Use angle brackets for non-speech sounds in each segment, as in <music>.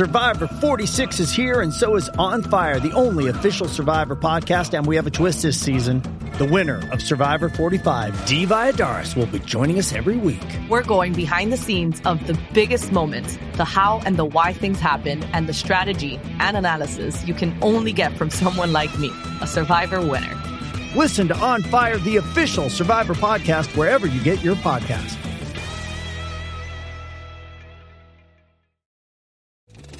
Survivor 46 is here, and so is On Fire, the only official Survivor podcast. And we have a twist this season. The winner of Survivor 45, Dee Valladares, will be joining us every week. We're going behind the scenes of the biggest moments, the how and the why things happen, and the strategy and analysis you can only get from <laughs> someone like me, a Survivor winner. Listen to On Fire, the official Survivor podcast, wherever you get your podcast.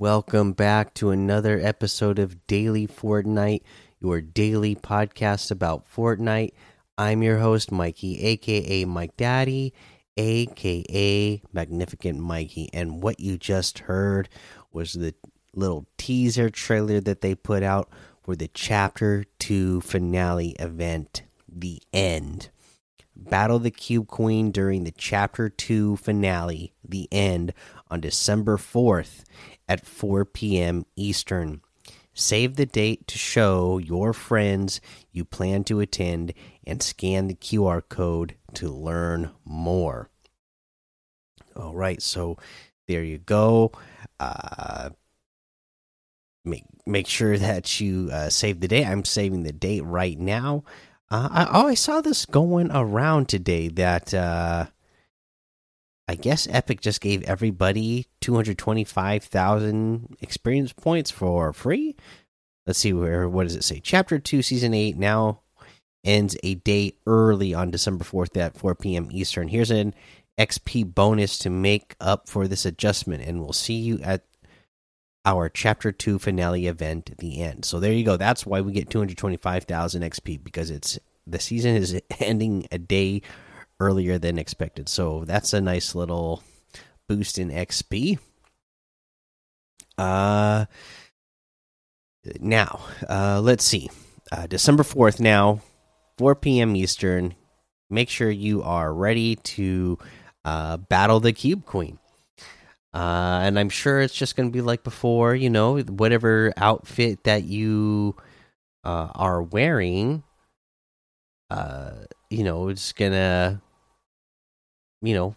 Welcome back to another episode of Daily Fortnite, your daily podcast about Fortnite. I'm your host, Mikey, aka Mike Daddy, aka Magnificent Mikey. And what you just heard was the little teaser trailer that they put out for the Chapter 2 finale event, The End. Battle the Cube Queen during the Chapter 2 finale, The End, on December 4th at 4 p.m. Eastern. Save the date to show your friends you plan to attend and scan the QR code to learn more. All right, so there you go. Uh, make make sure that you uh, save the date. I'm saving the date right now. Uh, I, oh, I saw this going around today that uh, I guess Epic just gave everybody 225,000 experience points for free. Let's see where what does it say? Chapter 2 season 8 now ends a day early on December 4th at 4 p.m. Eastern. Here's an XP bonus to make up for this adjustment and we'll see you at our chapter 2 finale event at the end. So there you go. That's why we get 225,000 XP because it's the season is <laughs> ending a day earlier than expected. So that's a nice little boost in XP. Uh now, uh let's see. Uh December 4th now, 4 p.m. Eastern. Make sure you are ready to uh battle the Cube Queen. Uh, and I'm sure it's just going to be like before, you know, whatever outfit that you uh, are wearing, uh, you know, it's gonna, you know,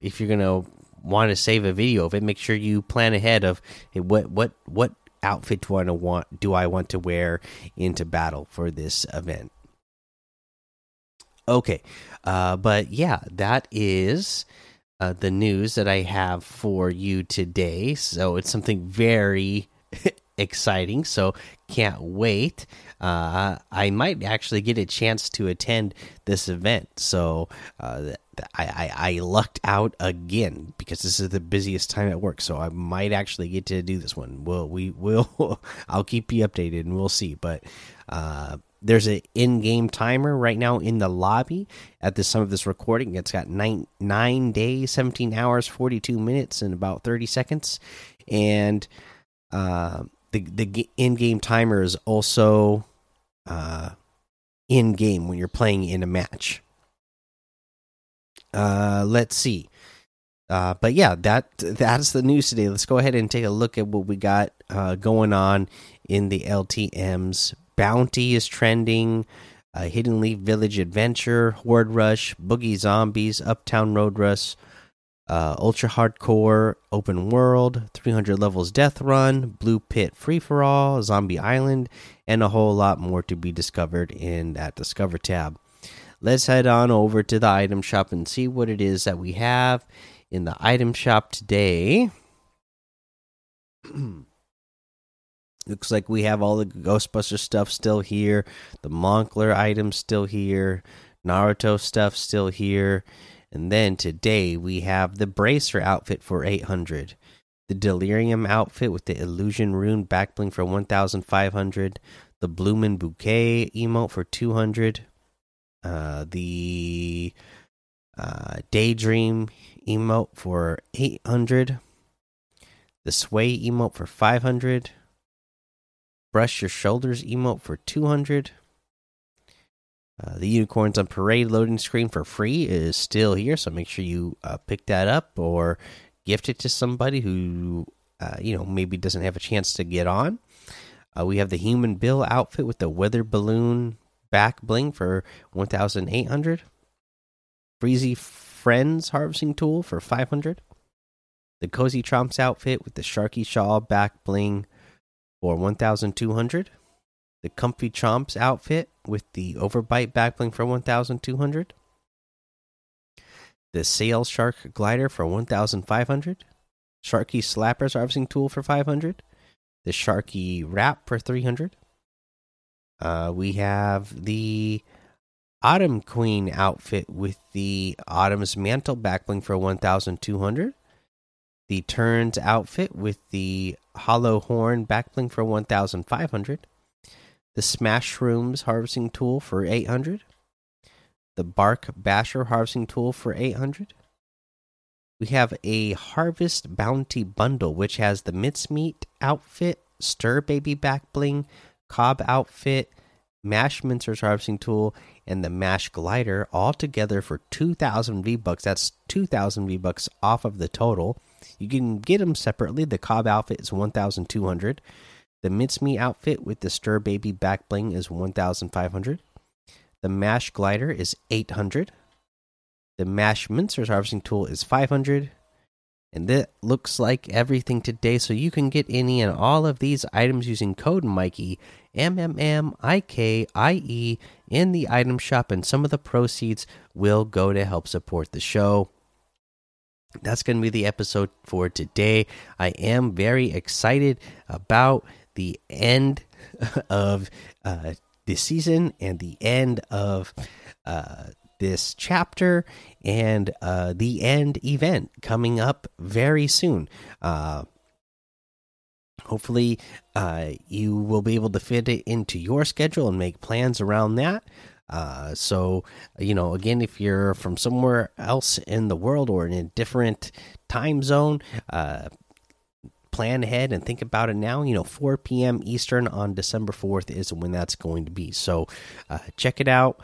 if you're gonna want to save a video of it, make sure you plan ahead of hey, what what what outfit do I want do I want to wear into battle for this event. Okay, uh, but yeah, that is uh, the news that I have for you today. So it's something very <laughs> exciting. So can't wait. Uh, I might actually get a chance to attend this event. So uh, I, I, I lucked out again because this is the busiest time at work. So I might actually get to do this one. Well, we will. <laughs> I'll keep you updated and we'll see. But uh, there's an in-game timer right now in the lobby at the time of this recording. It's got nine nine days, seventeen hours, forty two minutes, and about thirty seconds. And uh, the the in-game timer is also uh, in-game when you're playing in a match. Uh, let's see. Uh, but yeah, that that's the news today. Let's go ahead and take a look at what we got uh, going on in the LTM's Bounty is trending. Uh, Hidden Leaf Village Adventure, Horde Rush, Boogie Zombies, Uptown Road Rush, uh, Ultra Hardcore Open World, 300 Levels Death Run, Blue Pit Free for All, Zombie Island, and a whole lot more to be discovered in that Discover tab. Let's head on over to the item shop and see what it is that we have in the item shop today. <clears throat> Looks like we have all the Ghostbuster stuff still here, the Monkler items still here, Naruto stuff still here, and then today we have the Bracer outfit for 800. The Delirium outfit with the Illusion Rune backbling for 1,500. The Bloomin' Bouquet emote for 200. Uh, the uh, Daydream emote for 800. The Sway emote for 500. Brush Your Shoulders emote for 200. Uh, the Unicorns on Parade loading screen for free is still here, so make sure you uh, pick that up or gift it to somebody who, uh, you know, maybe doesn't have a chance to get on. Uh, we have the Human Bill outfit with the Weather Balloon back bling for 1,800. Breezy Friends harvesting tool for 500. The Cozy Chomps outfit with the Sharky Shawl back bling for 1,200 the Comfy Chomps outfit with the Overbite backbling for 1,200. The Sail Shark glider for 1,500. Sharky Slappers harvesting tool for 500. The Sharky Wrap for 300. Uh, we have the Autumn Queen outfit with the Autumn's Mantle backbling for 1,200. The Turns outfit with the Hollow Horn backbling for 1,500 the Smash Rooms harvesting tool for 800, the Bark Basher harvesting tool for 800. We have a Harvest Bounty bundle, which has the Mincemeat outfit, Stir Baby back bling, Cobb outfit, Mash Mincer's harvesting tool, and the Mash glider all together for 2,000 V bucks. That's 2,000 V bucks off of the total. You can get them separately. The Cobb outfit is 1,200. The mincemeat outfit with the stir baby back bling is 1500. The mash glider is 800. The mash mincer's harvesting tool is 500. And that looks like everything today. So you can get any and all of these items using code Mikey M M M I K I E in the item shop, and some of the proceeds will go to help support the show. That's going to be the episode for today. I am very excited about the end <laughs> of uh, this season and the end of uh, this chapter and uh, the end event coming up very soon. Uh, hopefully, uh, you will be able to fit it into your schedule and make plans around that. Uh, so, you know, again, if you're from somewhere else in the world or in a different time zone, uh, plan ahead and think about it now. You know, 4 p.m. Eastern on December 4th is when that's going to be. So uh, check it out.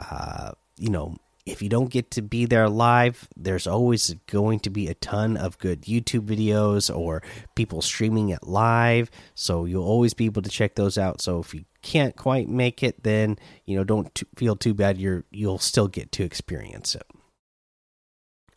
Uh, you know, if you don't get to be there live, there's always going to be a ton of good YouTube videos or people streaming it live. So you'll always be able to check those out. So if you can't quite make it, then you know don't feel too bad. You're you'll still get to experience it.